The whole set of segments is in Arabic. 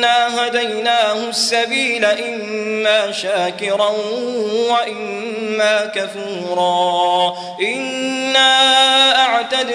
إنا هديناه السبيل إما شاكرا وإما كفورا إنا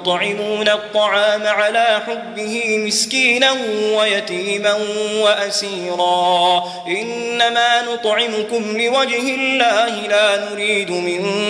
ويطعمون الطعام على حبه مسكينا ويتيما وأسيرا. إنما نطعمكم لوجه الله لا نريد منكم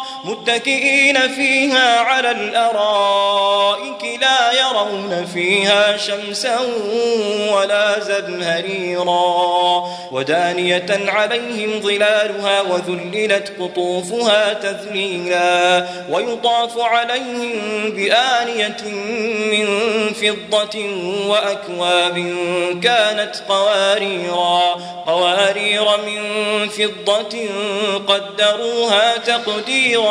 متكئين فيها على الأرائك لا يرون فيها شمسا ولا زمهريرا ودانية عليهم ظلالها وذللت قطوفها تذليلا ويطاف عليهم بآنية من فضة وأكواب كانت قواريرا قوارير من فضة قدروها تقديرا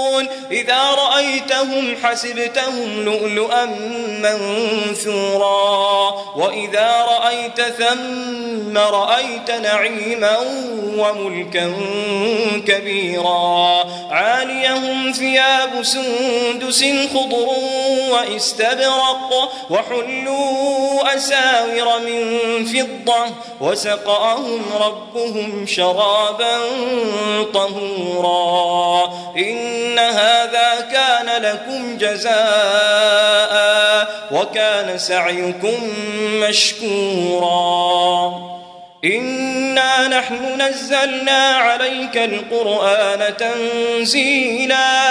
إذا رأيتهم حسبتهم لؤلؤا منثورا. وإذا رأيت ثم رأيت نعيما وملكا كبيرا. عاليهم ثياب سندس خضر واستبرق وحلوا أساور من فضة وسقاهم ربهم شرابا طهورا. إن هذا كان لكم جزاء وكان سعيكم مشكورا إنا نحن نزلنا عليك القرآن تنزيلا